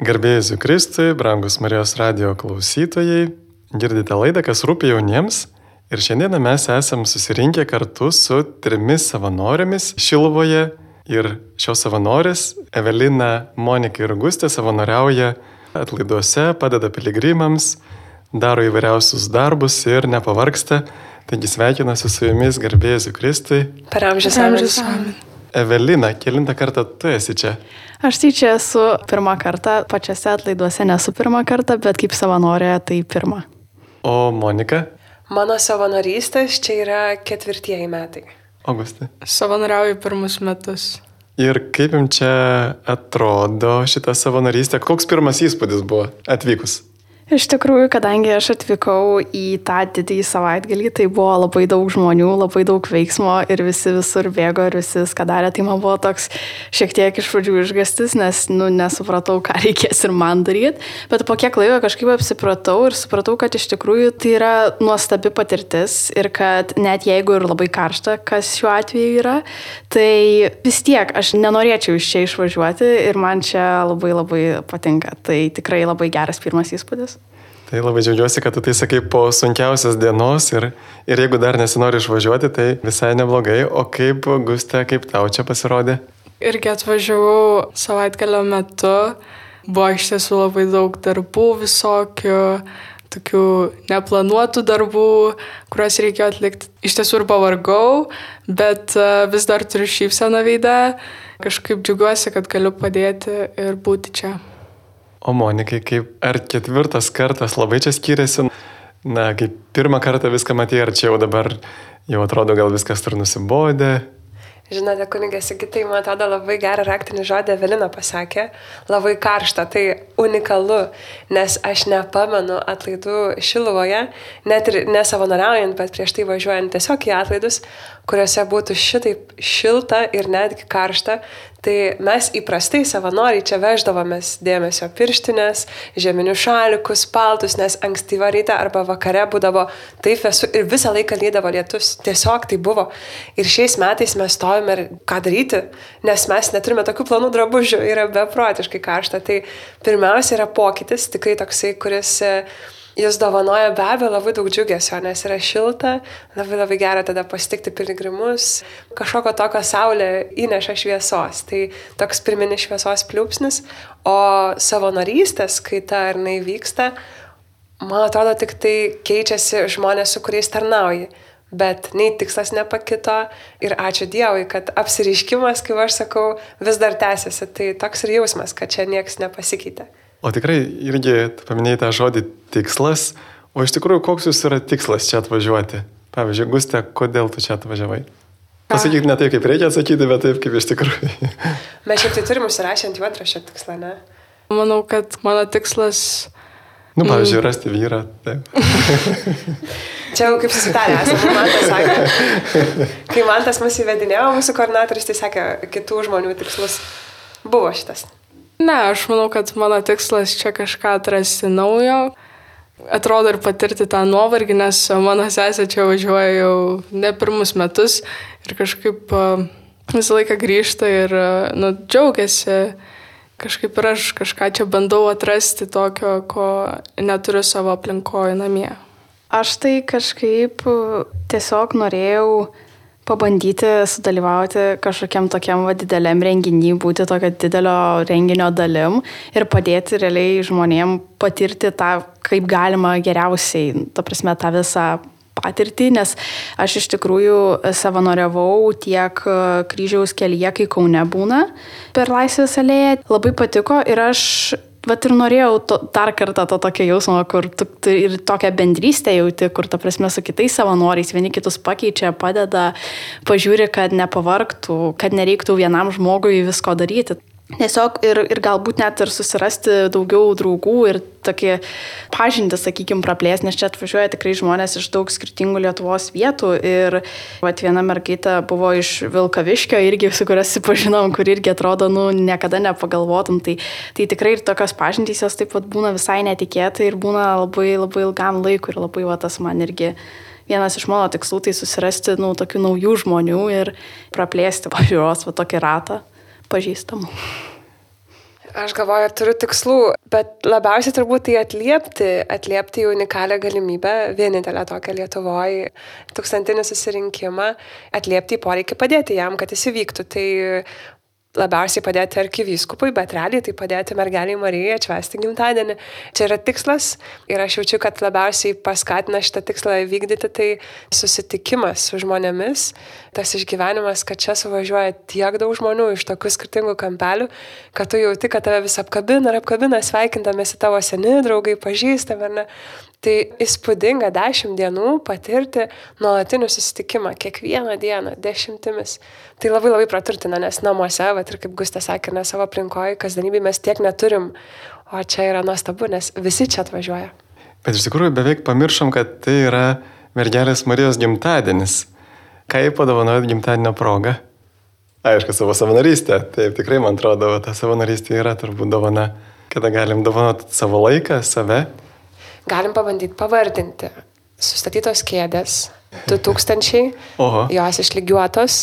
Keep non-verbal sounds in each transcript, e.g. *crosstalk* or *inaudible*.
Garbėjus Kristui, brangus Marijos radio klausytojai, girdite laidą, kas rūpi jauniems. Ir šiandieną mes esam susirinkę kartu su trimis savanorėmis Šilovoje. Ir šios savanorės, Evelina, Monika ir Gustė, savanoriauja atlaiduose, padeda piligrimams, daro įvairiausius darbus ir nepavarksta. Taigi sveikinuosi su jumis, garbėjus Kristui. Per amžius amžius. Evelina, kilintą kartą tu esi čia? Aš tai čia esu pirmą kartą, pačiose atlaiduose nesu pirmą kartą, bet kaip savanorė tai pirmą. O Monika? Mano savanorystės čia yra ketvirtieji metai. Augustai. Savanoriauju pirmus metus. Ir kaip jums čia atrodo šitą savanorystę? Koks pirmas įspūdis buvo atvykus? Iš tikrųjų, kadangi aš atvykau į tą didįjį savaitgalį, tai buvo labai daug žmonių, labai daug veiksmo ir visi visur bėgo ir visi viską darė, tai man buvo toks šiek tiek iš pradžių išgastis, nes nu, nesupratau, ką reikės ir man daryti, bet po kiek laiko kažkaip apsipratau ir supratau, kad iš tikrųjų tai yra nuostabi patirtis ir kad net jeigu ir labai karšta, kas šiuo atveju yra, tai vis tiek aš nenorėčiau iš čia išvažiuoti ir man čia labai labai patinka. Tai tikrai labai geras pirmas įspūdis. Tai labai džiaugiuosi, kad tu tai sakai po sunkiausias dienos ir, ir jeigu dar nesinori išvažiuoti, tai visai neblogai. O kaip, Gustė, kaip tau čia pasirodė? Irgi atvažiavau savaitgalio metu, buvo iš tiesų labai daug darbų visokių, tokių neplanuotų darbų, kuriuos reikėjo atlikti. Iš tiesų ir pavargau, bet e, vis dar turiu šypseną veidą. Kažkaip džiaugiuosi, kad galiu padėti ir būti čia. O Monikai, kaip ar ketvirtas kartas labai čia skiriasi? Na, kaip pirmą kartą viską matė, ar čia jau dabar jau atrodo gal viskas tur nusibodė? Žinote, kunigė Sigitai, man atrodo, labai gerą raktinį žodį Evelina pasakė, labai karšta, tai unikalu, nes aš nepamenu atlaidų Šiluvoje, net ir nesavanoriaujant, bet prieš tai važiuojant tiesiog į atlaidus, kuriuose būtų šitaip šilta ir netgi karšta, Tai mes įprastai savanoriai čia veždavomės dėmesio pirštinės, žeminių šalikus, paltus, nes ankstyvą rytą arba vakare būdavo taip vėsu ir visą laiką lydavo lietus. Tiesiog tai buvo. Ir šiais metais mes stovime ir ką daryti, nes mes neturime tokių planų drabužių, yra beprotiškai karšta. Tai pirmiausia yra pokytis, tikrai toksai, kuris jis dovanoja be abejo labai daug džiugesio, nes yra šilta, labai labai gera tada pasitikti piligrimus, kažkokio tokio saulė įneša šviesos. Tai toks pirminis šviesos pliūpsnis, o savanorystės, kai ta ar jinai vyksta, man atrodo, tik tai keičiasi žmonės, su kuriais tarnauji. Bet nei tikslas nepakito ir ačiū Dievui, kad apsiriškimas, kaip aš sakau, vis dar tęsiasi. Tai toks ir jausmas, kad čia niekas nepasikeitė. O tikrai irgi paminėjai tą žodį tikslas, o iš tikrųjų koks jūs yra tikslas čia atvažiuoti? Pavyzdžiui, Gustė, kodėl tu čia atvažiavai? Pasakyk ne taip, kaip reikia atsakyti, bet taip, kaip iš tikrųjų. *laughs* Mes šiaip tai turim užsirašę ant juodrašio tikslą, ne? Manau, kad mano tikslas... Nu, pavyzdžiui, rasti vyrą. *laughs* Čia jau kaip susitarė, esame, man tas sakė. Kai man tas mus įvedinėjo, mūsų koordinatorius, tai sakė, kitų žmonių tikslus buvo šitas. Ne, aš manau, kad mano tikslas čia kažką atrasti naujo. Atrodo ir patirti tą nuovargį, nes mano sesė čia važiuoja jau ne pirmus metus ir kažkaip visą laiką grįžta ir nu, džiaugiasi. Kažkaip ir aš kažką čia bandau atrasti tokio, ko neturiu savo aplinkoje namie. Aš tai kažkaip tiesiog norėjau pabandyti sudalyvauti kažkokiam tokiam va, dideliam renginiui, būti tokio didelio renginio dalim ir padėti realiai žmonėm patirti tą, kaip galima geriausiai, ta prasme, tą visą patirtį, nes aš iš tikrųjų savanoriavau tiek kryžiaus kelyje, kai Kaune būna per Laisvės alėją. Labai patiko ir aš Vat ir norėjau to, dar kartą to tokio jausmo, kur tu, tu ir tokią bendrystę jauti, kur ta prasme su kitais savanoriais vieni kitus pakeičia, padeda, pažiūri, kad nepavarktų, kad nereiktų vienam žmogui visko daryti. Tiesiog ir, ir galbūt net ir susirasti daugiau draugų ir tokie pažinti, sakykime, praplės, nes čia atvažiuoja tikrai žmonės iš daug skirtingų Lietuvos vietų. Ir vat, viena mergaitė buvo iš Vilkaviškio irgi, su kuria susipažinom, kur irgi atrodo, nu, niekada nepagalvotum. Tai, tai tikrai ir tokios pažintys jos taip pat būna visai netikėtai ir būna labai labai ilgam laikui ir labai va, tas man irgi vienas iš mano tikslų tai susirasti nu, tokių naujų žmonių ir praplėsti pažiūros va tokį ratą pažįstamų. Aš galvoju, turiu tikslų, bet labiausiai turbūt tai atliepti, atliepti į unikalią galimybę, vienintelę tokią Lietuvoje, tūkstantinį susirinkimą, atliepti į poreikį padėti jam, kad jis įvyktų. Tai labiausiai padėti arkivyskupui, bet realiai tai padėti mergeliai Marijai atšvesti gimtadienį. Čia yra tikslas ir aš jaučiu, kad labiausiai paskatina šitą tikslą vykdyti tai susitikimas su žmonėmis, tas išgyvenimas, kad čia suvažiuoja tiek daug žmonių iš tokių skirtingų kampelių, kad tu jauti, kad tave vis apkabina ir apkabina sveikindamėsi tavo seni draugai, pažįstami ar ne. Tai įspūdinga dešimt dienų patirti nuolatinį susitikimą, kiekvieną dieną, dešimtimis. Tai labai labai praturtina, nes namuose, va ir kaip Gustė sakė, ne savo aplinkoje, kasdienybėje mes tiek neturim, o čia yra nuostabu, nes visi čia atvažiuoja. Bet iš tikrųjų beveik pamiršom, kad tai yra mergelės Marijos gimtadienis. Ką jį padovanojot gimtadienio progą? Aišku, savo savanorystę. Taip, tikrai man atrodo, ta savanorystė yra turbūt dovana, kada galim dovanoti savo laiką, save galim pabandyti pavardinti. Sustatytos kėdės, 2000, *laughs* Oho. jos išlygiuotos,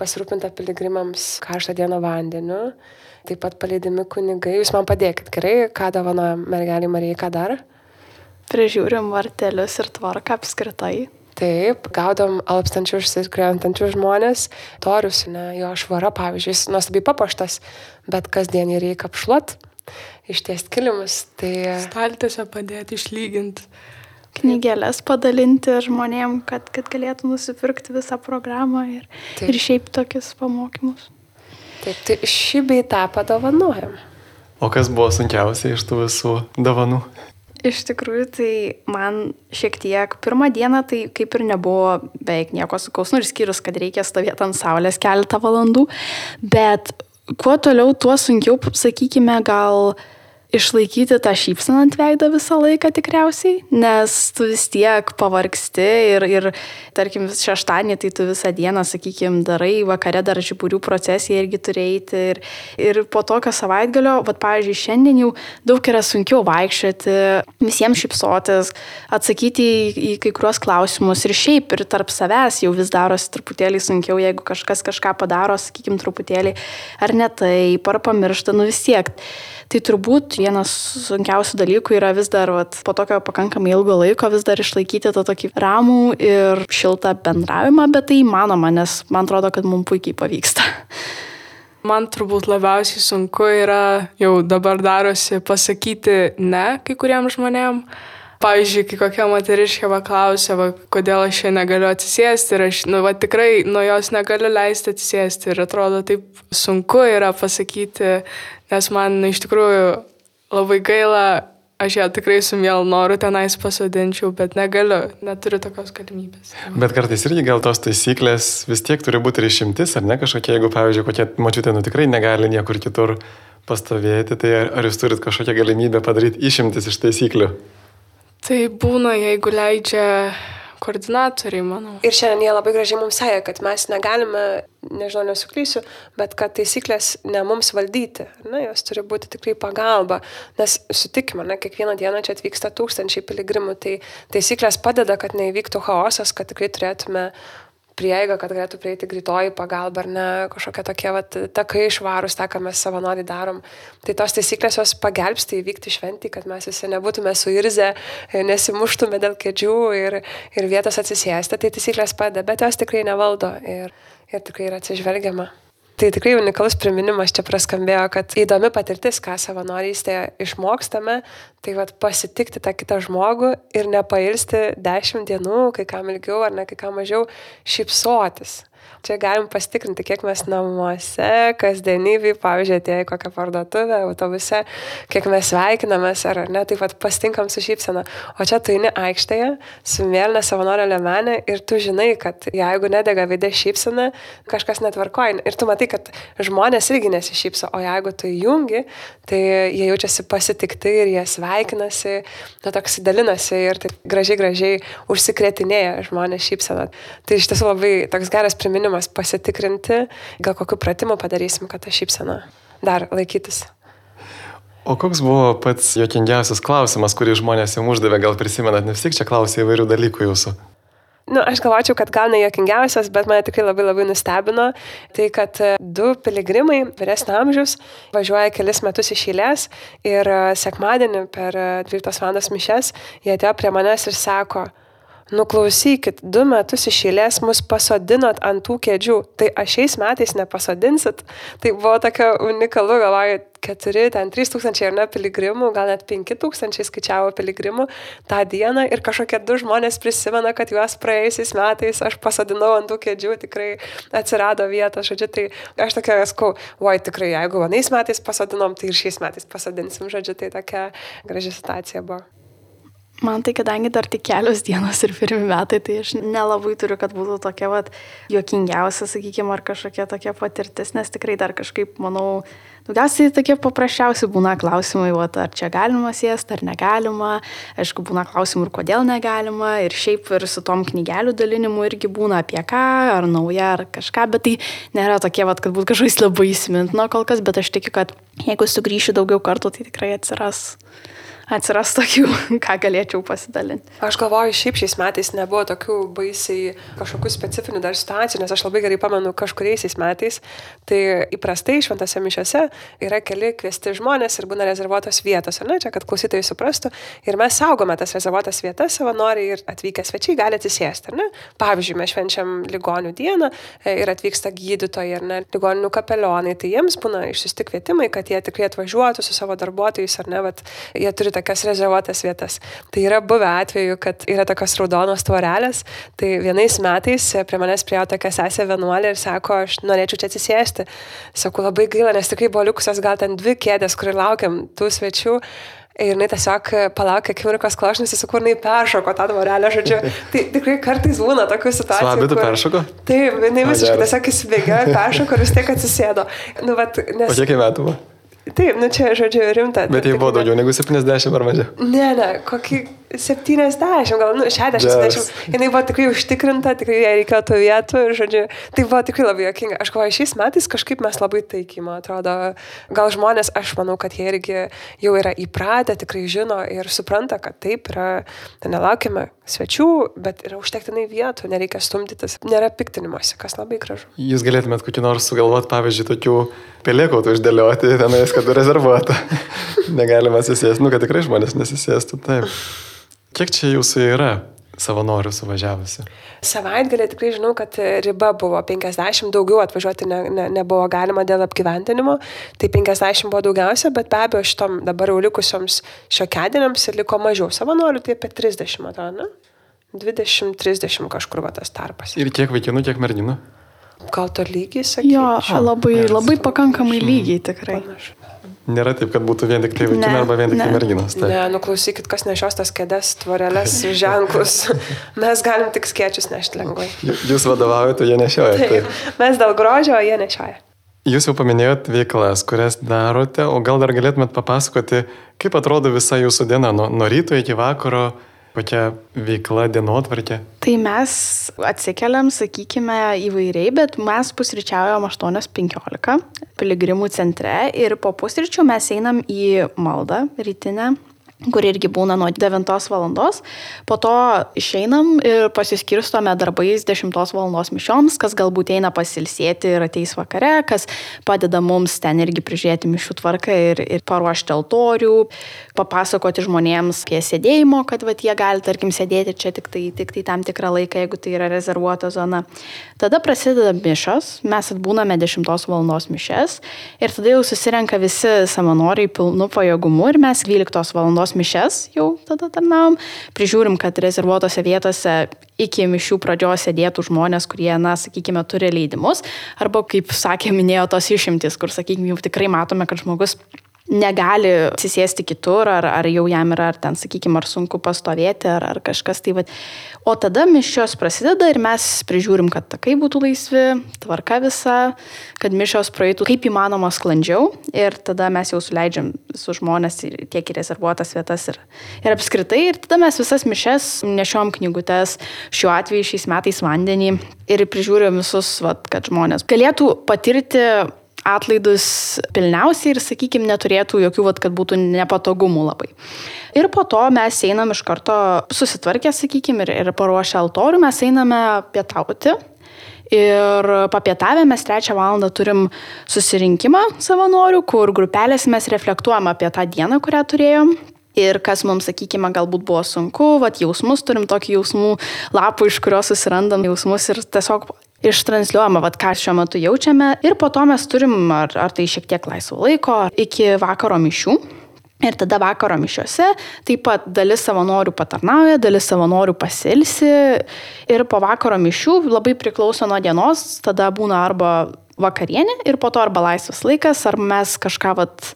pasirūpinta piligrimams karštą dieną vandeniu, taip pat paleidimi kunigai. Jūs man padėkit gerai, ką dovanoja mergelį Marijai, ką dar? Prižiūrim vartelius ir tvarką apskritai. Taip, gaudom alpstančius ir krentančius žmonės, torius, ne, jo švara, pavyzdžiui, nuostabiai papuoštas, bet kasdien jį reikia apšluot, ištiesti kilimus. Tai... Staltiese padėti išlyginti. Knygelės padalinti žmonėm, kad, kad galėtų nusipirkti visą programą ir, Taip. ir šiaip tokius pamokymus. Taip, tai šį bei tą padovanojam. O kas buvo sunkiausia iš tų visų dovanų? Iš tikrųjų, tai man šiek tiek pirmą dieną tai kaip ir nebuvo beveik nieko sukaus, nors skyrus, kad reikia stovėti ant saulės keletą valandų, bet kuo toliau, tuo sunkiau, sakykime, gal išlaikyti tą šypseną ant veido visą laiką tikriausiai, nes tu vis tiek pavargsti ir, ir tarkim, šeštadienį tai tu visą dieną, sakykime, darai, vakare dar žiburių procesiją irgi turi eiti ir, ir po tokio savaitgalio, vad pavyzdžiui, šiandien jau daug yra sunkiau vaikščioti, visiems šypsotis, atsakyti į, į kai kuriuos klausimus ir šiaip ir tarp savęs jau vis darosi truputėlį sunkiau, jeigu kažkas kažką padaro, sakykime, truputėlį ar ne taip, ar pamiršta, nu vis tiek. Tai turbūt vienas sunkiausių dalykų yra vis dar vat, po tokio pakankamai ilgo laiko vis dar išlaikyti tą tokį ramų ir šiltą bendravimą, bet tai įmanoma, nes man atrodo, kad mums puikiai pavyksta. Man turbūt labiausiai sunku yra jau dabar darosi pasakyti ne kai kuriem žmonėm. Pavyzdžiui, kai kokia moteriškė paklausė, va, kodėl aš čia negaliu atsisėsti ir aš, nu, va, tikrai nuo jos negaliu leisti atsisėsti ir atrodo taip sunku yra pasakyti nes man iš tikrųjų labai gaila, aš ją tikrai su mielu noru tenais pasodinčiau, bet negaliu, neturiu tokios galimybės. Bet kartais irgi gal tos taisyklės vis tiek turi būti ir išimtis, ar ne kažkokia, jeigu, pavyzdžiui, kokia mačiutė, nu tikrai negali niekur kitur pastovėti, tai ar, ar jūs turit kažkokią galimybę padaryti išimtis iš taisyklių? Tai būna, jeigu leidžia koordinatoriai, manau. Ir šiandien jie labai gražiai mums sąja, kad mes negalime, nežinau, nesuklysiu, bet kad taisyklės ne mums valdyti, na, jos turi būti tikrai pagalba, nes sutikime, ne, kiekvieną dieną čia atvyksta tūkstančiai piligrimų, tai taisyklės padeda, kad neįvyktų chaosas, kad tikrai turėtume prieigą, kad galėtų prieiti greitoji pagalba ar ne, kažkokie tokie vat, takai išvarus, tą, ką mes savanoriai darom. Tai tos taisyklės jos pagelbsti įvykti šventį, kad mes visi nebūtume suirzę, nesimuštume dėl kėdžių ir, ir vietos atsisėsti. Tai taisyklės padeda, bet jos tikrai nevaldo ir, ir tikrai yra atsižvelgiama. Tai tikrai unikalus priminimas čia praskambėjo, kad įdomi patirtis, ką savanorystėje išmokstame, tai vad pasitikti tą kitą žmogų ir nepailsti dešimt dienų, kai kam ilgiau ar ne kai kam mažiau, šypsotis. Čia galim pasitikrinti, kiek mes namuose, kasdienybėje, pavyzdžiui, atėję į kokią parduotuvę, autobuse, kiek mes sveikinamės ar ne, taip pat pastinkam su šypsena. O čia tu eini aikštėje su mėlyna savanorio lemenė ir tu žinai, kad jeigu nedega vidė šypsena, kažkas netvarkoja. Ir tu matai, kad žmonės irgi nesišypso, o jeigu tu įjungi, tai jie jaučiasi pasitikti ir jie sveikinasi, na toks dalinasi ir taip gražiai, gražiai užsikrėtinėja žmonės šypsena. Tai iš tiesų labai toks geras priminimas priminimas pasitikrinti, gal kokiu pratimu padarysim, kad ta šypsena dar laikytis. O koks buvo pats jokingiausias klausimas, kurį žmonės jums uždavė, gal prisimenat, nes tik čia klausė įvairių dalykų jūsų? nu, aš galvočiau, kad gal ne jokingiausias, bet mane tikrai labai labai nustebino, tai kad du piligrimai vyresnio amžiaus važiuoja kelis metus iš eilės ir sekmadienį per 12 e, val. mišes jie atėjo prie manęs ir sako, nuklausykit, du metus iš eilės mus pasodinot ant tų kėdžių, tai aš šiais metais nepasodinsit. Tai buvo tokia unikalu, galvoju, keturi, ten trys tūkstančiai ar ne piligrimų, gal net penki tūkstančiai skaičiavo piligrimų tą dieną ir kažkokie du žmonės prisimena, kad juos praėjusiais metais aš pasodinau ant tų kėdžių, tikrai atsirado vietos, žodžiu, tai aš tokia skau, oi tikrai, jeigu vienais metais pasodinom, tai ir šiais metais pasodinsim, žodžiu, tai tokia graži situacija buvo. Man tai kadangi dar tik kelios dienos ir pirmi metai, tai aš nelabai turiu, kad būtų tokia vat, juokingiausia, sakykime, ar kažkokia tokia patirtis, nes tikrai dar kažkaip, manau, daugiausiai tokie paprasčiausi būna klausimai, vat, ar čia galima sėsti, ar negalima. Aišku, būna klausimų ir kodėl negalima. Ir šiaip ir su tom knygelių dalinimu irgi būna apie ką, ar nauja, ar kažką, bet tai nėra tokie, vat, kad būtų kažkas labai įsimintino kol kas, bet aš tikiu, kad jeigu sugrįšiu daugiau kartų, tai tikrai atsiras atsiras tokių, *laughs* ką galėčiau pasidalinti. Aš galvoju, šiaip šiais metais nebuvo tokių baisiai kažkokių specifinių dar situacijų, nes aš labai gerai pamenu kažkuriais metais, tai įprastai šventose mišiose yra keli kviesti žmonės ir būna rezervuotos vietos, ar ne, čia kad klausytojai suprastų, ir mes saugome tas rezervuotas vietas savanoriai ir atvykę svečiai gali atsisėsti, ar ne? Pavyzdžiui, mes švenčiam ligonių dieną e, ir atvyksta gydytojai, ar ne, ligoninių kapelionai, tai jiems būna išsiusti kvietimai, kad jie tikrai atvažiuotų su savo darbuotojais, ar ne, bet jie turi tokias rezervuotas vietas. Tai yra buvę atveju, kad yra tokios raudonos tvorelės, tai vienais metais prie manęs priejo tokia sesė vienuolė ir sako, aš norėčiau čia atsisėsti. Sakau, labai gaila, nes tikrai buvo likusios gal ten dvi kėdės, kur laukiam tų svečių. Ir jinai tiesiog palaukė akimirkos klausnės, su kur jinai peršoko tą tvorelę, žodžiu. *laughs* Tai tikrai kartais būna tokių situacijų. Slabi, tu kur... peršoko? Taip, jinai visiškai tiesiog įsibėgė, peršoko ir vis tiek atsisėdo. Nu, vat, nes... O kiek metų buvo? Taip, nu čia, žodžiu, rimta. Bet tai buvo daugiau negu 70 ar mažiau? Ne, ne, kokį 70, gal nu, 60-70. Jis buvo tikrai užtikrinta, tikrai jai reikėjo tų vietų ir, žodžiu, tai buvo tikrai labai jokinga. Aš galvoju, šiais metais kažkaip mes labai taikiai, man atrodo, gal žmonės, aš manau, kad jie irgi jau yra įpratę, tikrai žino ir supranta, kad taip yra, tai nelaukime svečių, bet yra užtektinai vietų, nereikia stumdytis, nėra piktinimuose, kas labai gražu. Jūs galėtumėt kokį nors sugalvoti, pavyzdžiui, tokių pelėkautų išdėlioti tenais, kad rezervuota. *laughs* Negalima susėsti, nu, kad tikrai žmonės nesisėstų, taip. Kiek čia jūsų yra savanorių suvažiavusi? Savaitgalį tikrai žinau, kad riba buvo 50, daugiau atvažiuoti ne, ne, nebuvo galima dėl apgyventinimo, tai 50 buvo daugiausia, bet be abejo šitom dabar jau likusioms šiokedieniams liko mažiau savanorių, tai apie 30, atrodo, ne? 20-30 kažkur va tas tarpas. Ir kiek vaikinų, kiek merginų? Gal to lygiai, sakyčiau? Jo, labai, labai pakankamai lygiai tikrai. Panašu. Nėra taip, kad būtų vien tik tai vaikinai arba vien tik tai merginos. Taip. Ne, nuklausykit, kas nešios tas kėdės, tvorelės, ženklus. *laughs* Mes galim tik skiečius nešti lengvai. Jūs vadovaujate, jie nešioja. Taip. taip. Mes dėl grožio, o jie nešioja. Jūs jau paminėjot veiklas, kurias darote, o gal dar galėtumėt papasakoti, kaip atrodo visa jūsų diena nuo, nuo ryto iki vakaro, kokia veikla dienotvarkė? Tai mes atsikeliam, sakykime, įvairiai, bet mes pusryčiaujam 8.15 piligrimų centre ir po pusryčių mes einam į maldą rytinę kur irgi būna nuo 9 valandos. Po to išeinam ir pasiskirstome darbais 10 valandos mišioms, kas galbūt eina pasilsėti ir ateis vakare, kas padeda mums ten irgi prižiūrėti mišių tvarką ir, ir paruošti altorių, papasakoti žmonėms apie sėdėjimo, kad vat, jie gali, tarkim, sėdėti čia tik tai, tik tai tam tikrą laiką, jeigu tai yra rezervuota zona. Tada prasideda mišos, mes atbūname 10 valandos mišes ir tada jau susirenka visi savanoriai pilnu pajėgumu ir mes 12 valandos mišes jau tada tarnavom, prižiūrim, kad rezervuotose vietose iki mišių pradžios sėdėtų žmonės, kurie, na, sakykime, turi leidimus, arba, kaip sakė, minėjo tos išimtis, kur, sakykime, jau tikrai matome, kad žmogus negali atsisėsti kitur, ar, ar jau jam yra, ar ten, sakykime, ar sunku pastovėti, ar, ar kažkas tai. Va. O tada mišios prasideda ir mes prižiūrim, kad takai būtų laisvi, tvarka visa, kad mišios praeitų kaip įmanoma sklandžiau ir tada mes jau suleidžiam su žmonės tiek į rezervuotas vietas ir, ir apskritai. Ir tada mes visas mišes nešiom knygutes, šiuo atveju šiais metais vandenį ir prižiūrim visus, va, kad žmonės galėtų patirti atlaidus pilniausiai ir, sakykime, neturėtų jokių, vat, kad būtų nepatogumų labai. Ir po to mes einam iš karto susitvarkę, sakykime, ir, ir paruošę altorių, mes einame pietauti. Ir papietavę mes trečią valandą turim susirinkimą savanorių, kur grupelės mes reflektuojam apie tą dieną, kurią turėjom. Ir kas mums, sakykime, galbūt buvo sunku, vat jausmus, turim tokį jausmų lapų, iš kurio susirandam jausmus ir tiesiog ištransliuojama, vat, ką šiuo metu jaučiame. Ir po to mes turim, ar, ar tai šiek tiek laisvo laiko, iki vakaro mišių. Ir tada vakaro mišiuose taip pat dalis savanorių patarnauja, dalis savanorių pasilsi. Ir po vakaro mišių labai priklauso nuo dienos, tada būna arba vakarienė ir po to arba laisvas laikas, ar mes kažką, vat,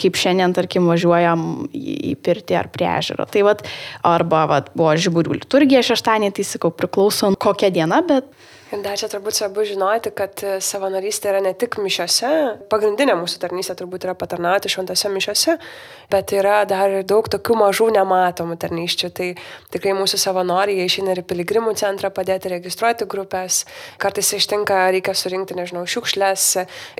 kaip šiandien, tarkim, važiuojam į pirtį ar prie ežero. Tai vat, arba vat, buvo žiburių liturgija šeštadienį, tai sakau, priklauso kokia diena, bet dar čia turbūt svarbu žinoti, kad e, savanorystė yra ne tik mišiose, pagrindinė mūsų tarnystė turbūt yra patarnauti šventose mišiose, bet yra dar ir daug tokių mažų nematomų tarnyščių. Tai tikrai mūsų savanoriai išeina ir piligrimų centrą padėti registruoti grupės, kartais ištinka, reikia surinkti, nežinau, šiukšlės,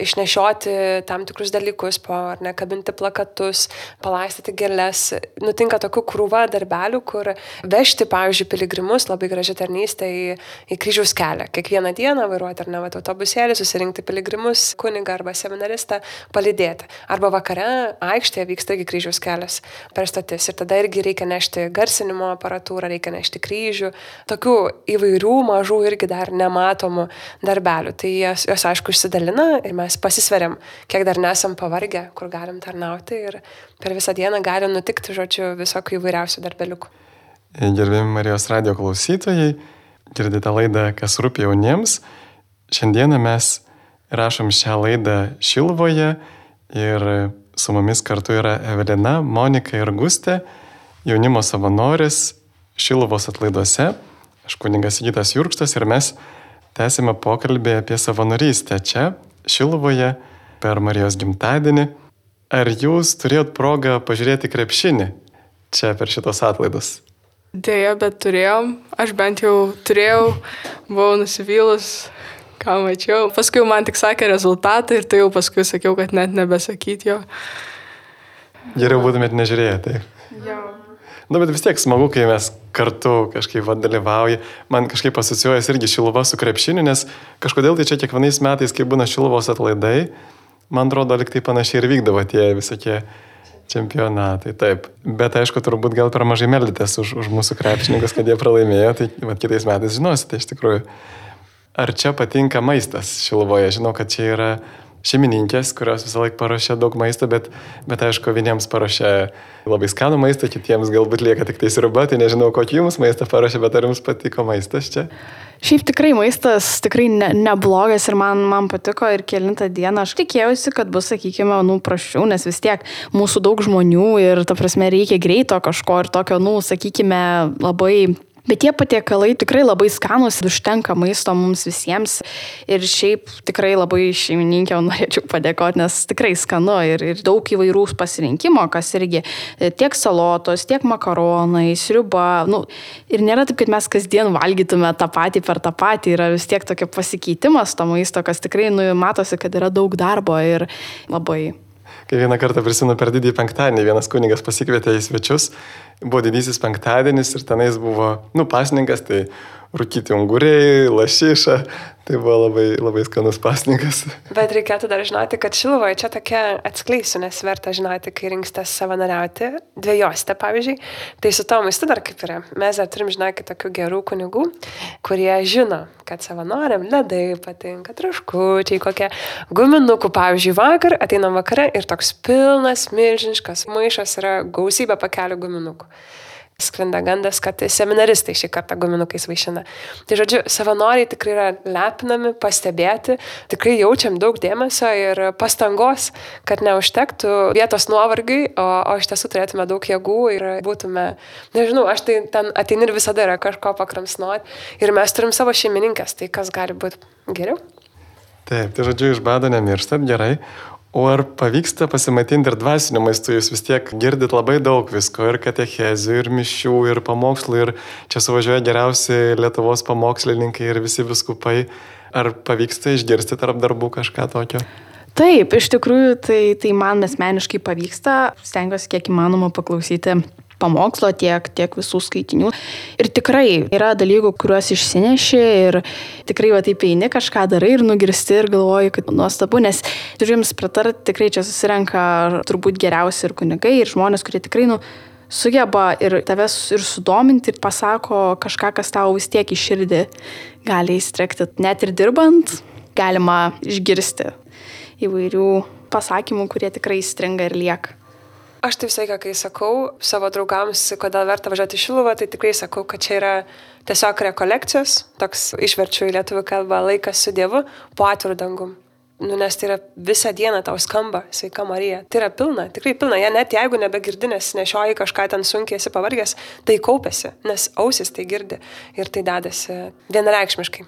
išnešioti tam tikrus dalykus, po ar ne, kabinti plakatus, palaistyti gėlės. Nutinka tokių krūva darbelių, kur vežti, pavyzdžiui, piligrimus, labai graži tarnystė į, į kryžiaus kelią kiekvieną dieną vairuoti ar ne, va, autobusėlį, susirinkti piligrimus, kunigą arba seminaristą, palydėti. Arba vakare aikštėje vyksta irgi kryžiaus kelias per stotis ir tada irgi reikia nešti garsinimo aparatūrą, reikia nešti kryžių, tokių įvairių mažų irgi dar nematomų darbelių. Tai jos, jos aišku išsidalina ir mes pasisveriam, kiek dar nesam pavargę, kur galim tarnauti ir per visą dieną gali nutikti, žodžiu, visokių įvairiausių darbeliukų. Gerbėjami Marijos radio klausytojai, girdite laidą Kas rūpi jauniems. Šiandieną mes rašom šią laidą Šilvoje ir su mumis kartu yra Evelina, Monika ir Gustė, jaunimo savanorės Šilvos atlaiduose. Aš kuningas Gytas Jurkštas ir mes tęsime pokalbį apie savanorystę čia, Šilvoje, per Marijos gimtadienį. Ar jūs turėjot progą pažiūrėti krepšinį čia per šitos atlaidus? Dėja, bet turėjom. Aš bent jau turėjau, buvau nusivylus, ką mačiau. Paskui man tik sakė rezultatą ir tai jau paskui sakiau, kad net nebesakyti jo. Geriau būtumėt nežiūrėję, taip. Jo. Nu, bet vis tiek smagu, kai mes kartu kažkaip va, dalyvauja. Man kažkaip asociuojas irgi šiluva su krepšiniu, nes kažkodėl tai čia kiekvienais metais, kai būna šiluvos atlaidai, man atrodo, liktai panašiai ir vykdavo tie visokie čempionatai, taip. Bet aišku, turbūt gal per mažai meldėtės už, už mūsų krepšininkus, kad jie pralaimėjo, tai vat, kitais metais žinosite iš tikrųjų. Ar čia patinka maistas Šilovoje? Žinau, kad čia yra šeimininkės, kurios visą laiką paruošia daug maisto, bet, bet aišku, vieniems paruošia labai skanų maistą, kitiems galbūt lieka tik tai sriuba, tai nežinau, kokį jums maistą paruošia, bet ar jums patiko maistas čia? Šiaip tikrai maistas tikrai ne, neblogas ir man, man patiko ir kilintą dieną. Aš tikėjausi, kad bus, sakykime, nu, prašiau, nes vis tiek mūsų daug žmonių ir, ta prasme, reikia greito kažko ir tokio, nu, sakykime, labai Bet tie patiekalai tikrai labai skanus, užtenka maisto mums visiems. Ir šiaip tikrai labai šeimininkė norėčiau padėkoti, nes tikrai skanu ir, ir daug įvairių pasirinkimo, kas irgi e, tiek salotos, tiek makaronai, sriuba. Nu, ir nėra taip, kad mes kasdien valgytume tą patį per tą patį. Yra vis tiek tokia pasikeitimas to maisto, kas tikrai nu, matosi, kad yra daug darbo ir labai kai vieną kartą prisimenu per didįjį penktadienį, vienas kunigas pasikvietė į svečius, buvo didysis penktadienis ir tenais buvo, nu, pasninkas, tai rūkyti unguriai, lašiša, tai buvo labai, labai skanus pasninkas. *laughs* Bet reikėtų dar žinoti, kad Šilovoje čia tokia atskleisiu, nes verta žinoti, kai rinksite savanoriauti, dviejosite pavyzdžiui, tai su to maistu dar kaip yra. Mes dar turim, žinokit, tokių gerų kunigų, kurie žino, kad savanoriam ledai patinka, traškučiai, kokie guminukų, pavyzdžiui, vakar ateinam vakare ir toks pilnas, milžiniškas maišas yra gausybė pakelių guminukų sklinda gandas, kad seminaristai šį kartą guminukais vaišina. Tai žodžiu, savanoriai tikrai yra lepinami, pastebėti, tikrai jaučiam daug dėmesio ir pastangos, kad neužtektų vietos nuovargiai, o, o iš tiesų turėtume daug jėgų ir būtume, nežinau, aš tai ten ateini ir visada yra kažko pakramsnuoti ir mes turim savo šeimininkės, tai kas gali būti geriau. Taip, tai žodžiu, iš bado nemirstat gerai, O ar pavyksta pasimatinti ir dvasiniu maistu, jūs vis tiek girdit labai daug visko, ir katechezių, ir mišių, ir pamokslų, ir čia suvažiuoja geriausi Lietuvos pamokslininkai ir visi viskupai. Ar pavyksta išgirsti tarp darbų kažką tokio? Taip, iš tikrųjų, tai, tai man asmeniškai pavyksta, stengiuosi kiek įmanoma paklausyti pamokslo, tiek, tiek visų skaitinių. Ir tikrai yra dalykų, kuriuos išsineši ir tikrai va taip eini, kažką darai ir nugirsti ir galvoji, kad nuostabu, nes turiu jums pritarti, tikrai čia susirenka turbūt geriausi ir kunigai, ir žmonės, kurie tikrai, nu, sugeba ir tavęs ir sudominti ir pasako kažką, kas tau vis tiek į širdį gali įstrekti. Net ir dirbant galima išgirsti įvairių pasakymų, kurie tikrai įstringa ir lieka. Aš tai visai, kai sakau savo draugams, kodėl verta važiuoti į Šiluvą, tai tikrai sakau, kad čia yra tiesiog rekolekcijos, toks išverčiu į lietuvių kalbą laikas su Dievu po atvirų dangum. Nu, nes tai yra visą dieną tau skamba, sveika Marija. Tai yra pilna, tikrai pilna. Ja, net jeigu nebegirdi, nes nešioji kažką ten sunkiai esi pavargęs, tai kaupėsi, nes ausis tai girdi ir tai dedasi vienareikšmiškai.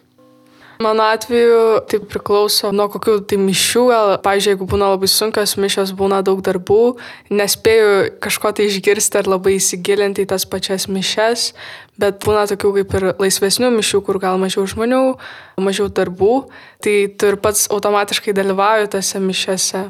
Mano atveju tai priklauso nuo kokių tai mišių, gal, pavyzdžiui, jeigu būna labai sunkios mišios, būna daug darbų, nespėju kažko tai išgirsti ar labai įsigilinti į tas pačias mišes, bet būna tokių kaip ir laisvesnių mišių, kur gal mažiau žmonių, mažiau darbų, tai tu ir pats automatiškai dalyvauji tose mišiose.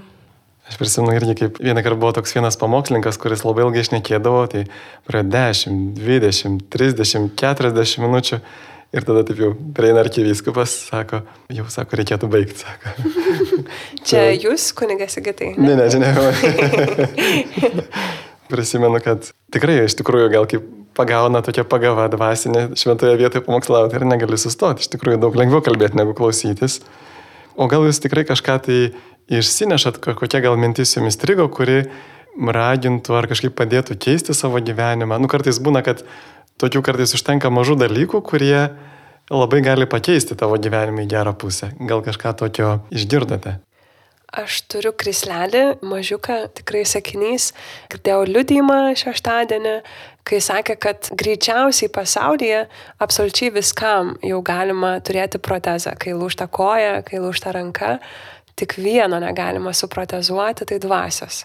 Aš prisimenu irgi, kaip vieną kartą buvo toks vienas pamokslininkas, kuris labai ilgai išnekėdavo, tai praėjo 10, 20, 30, 40 minučių Ir tada taip jau prieina arkivyskupas, sako, jau sako, reikėtų baigti, sako. *laughs* Čia jūs, kunigas Sigitai? Ne, ne, ne. ne. *laughs* Prisimenu, kad tikrai iš tikrųjų gal kaip pagauna tokia pagava dvasinė šventoje vietoje pamokslauti ir negali sustoti. Iš tikrųjų daug lengviau kalbėti negu klausytis. O gal jūs tikrai kažką tai išsinešat, kokia gal mintis jums strigo, kuri ragintų ar kažkaip padėtų keisti savo gyvenimą. Nu, kartais būna, kad tokių kartais užtenka mažų dalykų, kurie labai gali pakeisti tavo gyvenimą į gerą pusę. Gal kažką tokio išgirdote? Aš turiu krislelį, mažiuką, tikrai sakinys, girdėjau liudymą šeštadienį, kai sakė, kad greičiausiai pasaulyje absoliučiai viskam jau galima turėti protezą, kai lūšta koja, kai lūšta ranka, tik vieno negalima suprotezuoti, tai dvasios.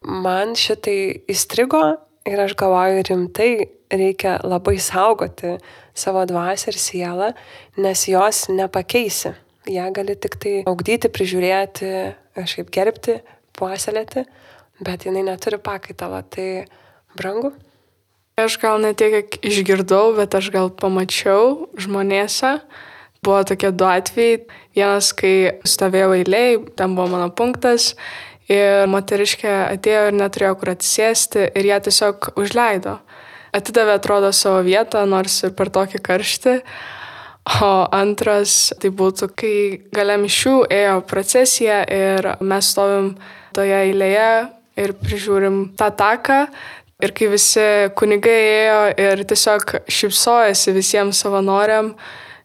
Man šitai įstrigo ir aš galvoju rimtai, reikia labai saugoti savo dvasę ir sielą, nes jos nepakeisi. Ja gali tik tai augdyti, prižiūrėti, kažkaip gerbti, puoselėti, bet jinai neturi pakaitalo. Tai brangu. Aš gal ne tiek išgirdau, bet aš gal pamačiau žmonėse. Buvo tokie du atvejai. Vienas, kai stovėjau eiliai, ten buvo mano punktas ir moteriškė atėjo ir neturėjo kur atsisėsti ir ją tiesiog užleido atidavė, atrodo, savo vietą, nors ir per tokį karštį. O antras, tai būtų, kai gale mišių ėjo procesija ir mes stovim toje eilėje ir prižiūrim tą taką. Ir kai visi kunigai ėjo ir tiesiog šypsojasi visiems savanoriam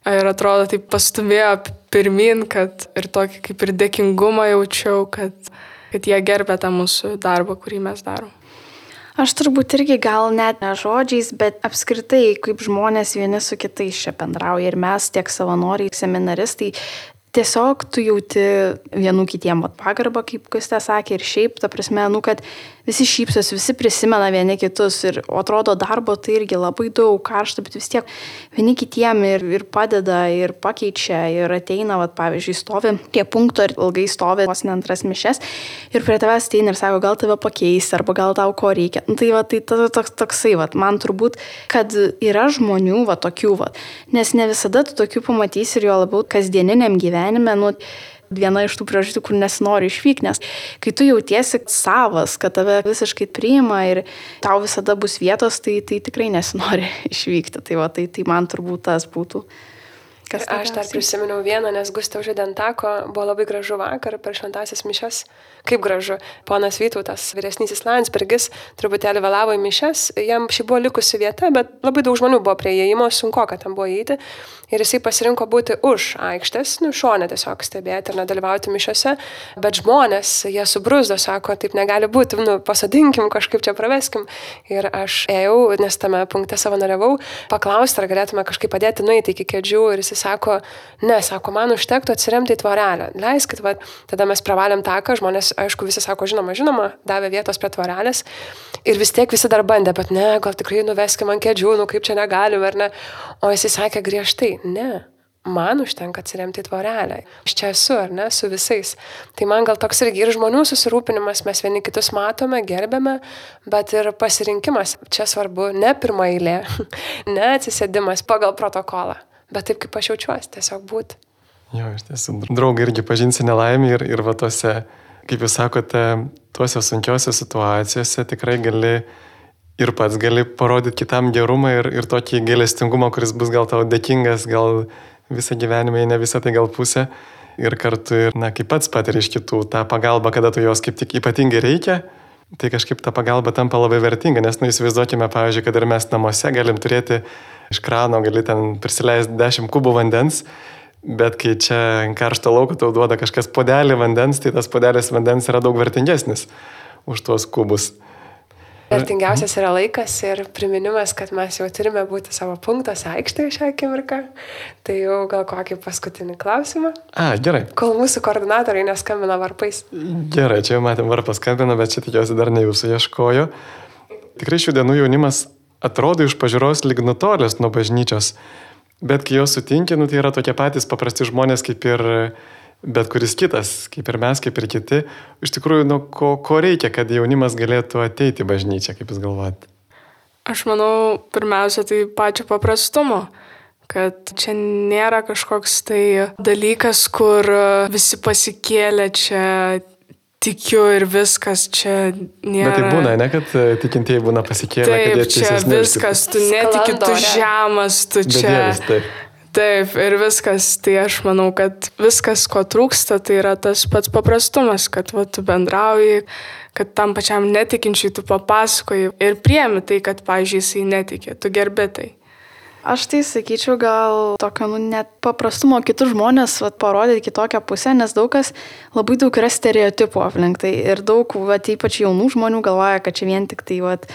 ir atrodo taip pastumėjo pirmin, kad ir tokį kaip ir dėkingumą jaučiau, kad, kad jie gerbė tą mūsų darbą, kurį mes darom. Aš turbūt irgi gal net ne žodžiais, bet apskritai, kaip žmonės vieni su kitais čia bendrauja ir mes tiek savanoriai, seminaristai, tiesiog tu jauti vienų kitiem pagarbą, kaip Kustė sakė, ir šiaip, ta prasme, nu, kad visi šypsos, visi prisimena vieni kitus ir atrodo darbo tai irgi labai daug karšta, bet vis tiek vieni kitiem ir, ir padeda, ir pakeičia, ir ateina, vat, pavyzdžiui, stovi prie punkto ir ilgai stovi vos ne antras mišes ir prie tavęs ateina ir sako, gal tave pakeis, arba gal tau ko reikia. Nu, tai va, tai toks, toksai, va, man turbūt, kad yra žmonių, va, tokių, va, nes ne visada tu tokių pamatysi ir jo labiau kasdieniniam gyvenime, nu, viena iš tų priežasčių, kur nesinori išvykti, nes kai tu jautiesi savas, kad tave visiškai priima ir tau visada bus vietos, tai, tai tikrai nesinori *laughs* išvykti. Tai, va, tai, tai man turbūt tas būtų. Kas aš dar prisiminiau vieną, nes Gustav Židentako buvo labai gražu vakar per šventasis mišes. Kaip gražu. Ponas Vytautas, vyresnysis Landsbergis, truputėlį vėlavo į mišes, jam ši buvo likusi vieta, bet labai daug žmonių buvo prie įėjimo, sunku, kad ten buvo įeiti ir jisai pasirinko būti už aikštės, nu, šonę tiesiog stebėti ir nedalyvauti mišiose, bet žmonės, jie subrusdo, sako, taip negali būti, nu, pasadinkim, kažkaip čia praveskim. Ir aš ėjau, nes tame punkte savanoriavau, paklausti, ar galėtume kažkaip padėti nueiti iki kėdžių ir jisai sako, ne, sako, man užtektų atsiremti į tvorelę, leiskit, va, tada mes pravalėm taką, žmonės, aišku, visi sako, žinoma, žinoma, davė vietos prie tvorelės ir vis tiek visi dar bandė, bet ne, gal tikrai nuveskime ant kėdžių, nu kaip čia negalim, ar ne. O jisai sakė griežtai, ne, man užtenka atsiremti į tvorelę. Aš čia esu, ar ne, su visais. Tai man gal toks irgi ir žmonių susirūpinimas, mes vieni kitus matome, gerbėme, bet ir pasirinkimas. Čia svarbu ne pirmą eilė, *laughs* ne atsisėdimas pagal protokolą, bet taip, kaip aš jaučiuosi, tiesiog būti. Jo, iš tiesų, draugai irgi pažinsi nelaimį ir, ir va tose, kaip jūs sakote, tuose sunkiose situacijose tikrai gali ir pats gali parodyti kitam gerumą ir, ir tokį gailestingumą, kuris bus gal tau dėkingas, gal visą gyvenimą, ne visą tai gal pusę. Ir kartu, ir, na, kaip pats patiri iš kitų tą pagalbą, kada tu jos kaip tik ypatingai reikia, tai kažkaip ta pagalba tampa labai vertinga, nes, nu, įsivaizduokime, pavyzdžiui, kad ir mes namuose galim turėti iš krano, gali ten prisileisti 10 kubų vandens, bet kai čia karšto lauko tau duoda kažkas podelį vandens, tai tas podelis vandens yra daug vertingesnis už tuos kubus. Vertingiausias yra laikas ir priminimas, kad mes jau turime būti savo punktose aikštėje šią akimirką. Tai jau gal kokį paskutinį klausimą. A, gerai. Kol mūsų koordinatoriai neskambina varpais. Gerai, čia jau matėm varpą skambina, bet čia tikiuosi dar ne jūsų ieškojo. Tikrai šių dienų jaunimas atrodo iš pažiūros lyg nutolęs nuo bažnyčios, bet kai juos sutinki, nu, tai yra tokie patys paprasti žmonės kaip ir bet kuris kitas, kaip ir mes, kaip ir kiti, iš tikrųjų, nu, ko, ko reikia, kad jaunimas galėtų ateiti į bažnyčią, kaip jūs galvojate? Aš manau, pirmiausia, tai pačio paprastumo kad čia nėra kažkoks tai dalykas, kur visi pasikėlė čia tikiu ir viskas čia nėra. Bet tai būna, ne, kad tikintieji būna pasikėlę. Taip, čia viskas, tu netiki, tu žemas, tu čia. Bedielis, taip. Taip, ir viskas, tai aš manau, kad viskas, ko trūksta, tai yra tas pats paprastumas, kad va, tu bendrauji, kad tam pačiam netikinčiui tu papasakoji ir priemi tai, kad, pažiūrėjai, jisai netikė, tu gerbi tai. Aš tai sakyčiau gal tokio, nu, net paprastumo kitus žmonės vat, parodyti kitokią pusę, nes daug kas, labai daug yra stereotipų aplink tai ir daug, vat, ypač jaunų žmonių galvoja, kad čia vien tik tai vat,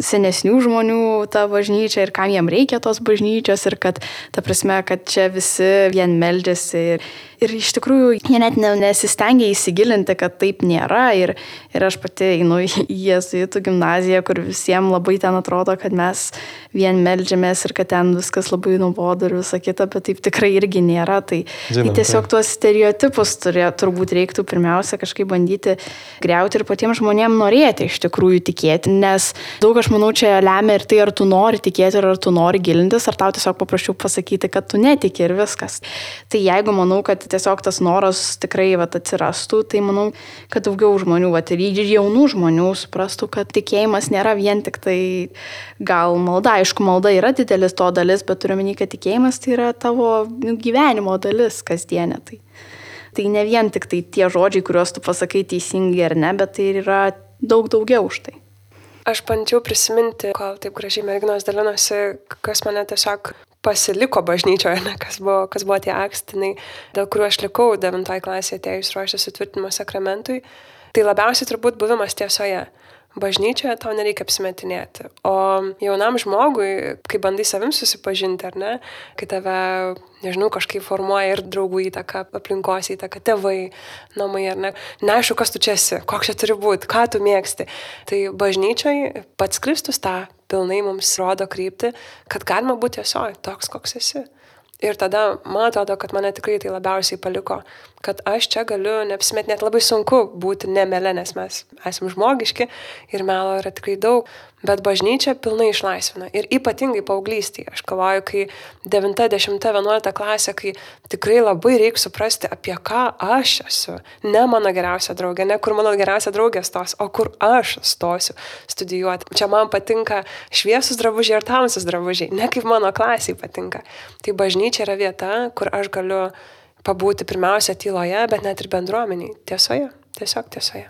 senesnių žmonių ta bažnyčia ir kam jiem reikia tos bažnyčios ir kad, ta prasme, kad čia visi vien meldžiasi. Ir, ir iš tikrųjų jie net nesistengia įsigilinti, kad taip nėra. Ir, ir aš pati einu į Jėzuitų gimnaziją, kur visiems labai ten atrodo, kad mes vien meldžiamės ir kad ten viskas labai nuobodu ir visa kita, bet taip tikrai irgi nėra. Tai, Žinom, tai tiesiog tai. tuos stereotipus turė, turbūt reiktų pirmiausia kažkaip bandyti greuti ir patiems žmonėms norėti iš tikrųjų tikėti, nes daug aš manau, čia lemia ir tai, ar tu nori tikėti, ar tu nori gilintis, ar tau tiesiog paprašiau pasakyti, kad tu netiki ir viskas. Tai jeigu manau, kad tiesiog tas noras tikrai vat, atsirastų, tai manau, kad daugiau žmonių, vat, ir jaunų žmonių suprastų, kad tikėjimas nėra vien tik tai gal malda. Aišku, malda yra didelis to dalis, bet turiu menį, kad tikėjimas tai yra tavo nu, gyvenimo dalis kasdienė. Tai. Tai ne vien tik tai tie žodžiai, kuriuos tu pasakai teisingai ar ne, bet tai yra daug daugiau už tai. Aš bandžiau prisiminti, kol taip gražiai merginos dalinosi, kas mane tiesiog pasiliko bažnyčioje, ne, kas, buvo, kas buvo tie akstinai, dėl kuriuo aš likau 9 klasėje atėjus ruoštis sutvirtinimo sakramentui. Tai labiausiai turbūt buvimas tiesoje bažnyčioje tau nereikia apsimetinėti. O jaunam žmogui, kai bandai savim susipažinti, ar ne, kai tave, nežinau, kažkaip formuoja ir draugų įtaka, aplinkos įtaka, tėvai, namai, ar ne, neaišku, kas tu čia esi, koks čia turi būti, ką tu mėgsti. Tai bažnyčiai pats Kristus tą pilnai mums rodo krypti, kad galima būti tiesiog toks, koks esi. Ir tada man atrodo, kad mane tikrai tai labiausiai paliko, kad aš čia galiu neapsimet, net labai sunku būti nemelė, nes mes esame žmogiški ir melo yra tikrai daug, Bet bažnyčia pilnai išlaisvina. Ir ypatingai paauglystėje. Aš galvoju, kai 9, 10, 11 klasė, kai tikrai labai reikia suprasti, apie ką aš esu. Ne mano geriausia draugė, ne kur mano geriausia draugė stos, o kur aš stosiu studijuoti. Čia man patinka šviesus drabužiai ir tamsus drabužiai, ne kaip mano klasiai patinka. Tai bažnyčia yra vieta, kur aš galiu pabūti pirmiausia tyloje, bet net ir bendruomeniai. Tiesoje. Tiesiog tiesoje.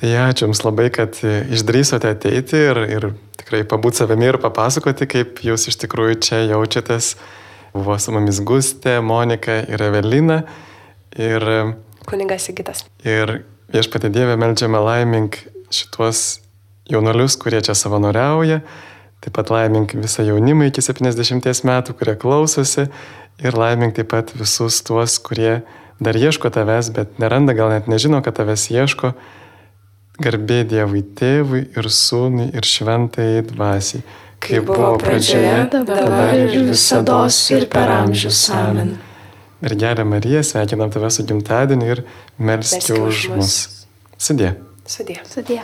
Tai ačiū Jums labai, kad išdrysote ateiti ir, ir tikrai pabūti savimi ir papasakoti, kaip Jūs iš tikrųjų čia jaučiatės. Buvo su mumis Gustė, Monika ir Evelina. Ir, Kuningas Sigitas. Ir viešpatė Dievė melžiame laimink šituos jaunolius, kurie čia savanoriauja. Taip pat laimink visą jaunimą iki 70 metų, kurie klausosi. Ir laimink taip pat visus tuos, kurie dar ieško tavęs, bet neranda, gal net nežino, kad tavęs ieško. Garbė Dievui Tėvui ir Sūnui ir Šventai Dvasiai, kaip buvo pradžioje, dabar ir visada ir per amžius. Amen. Mergelė Marija, sveikinam tave su gimtadieniu ir už už mus. Sudė. Sudė. Sudė.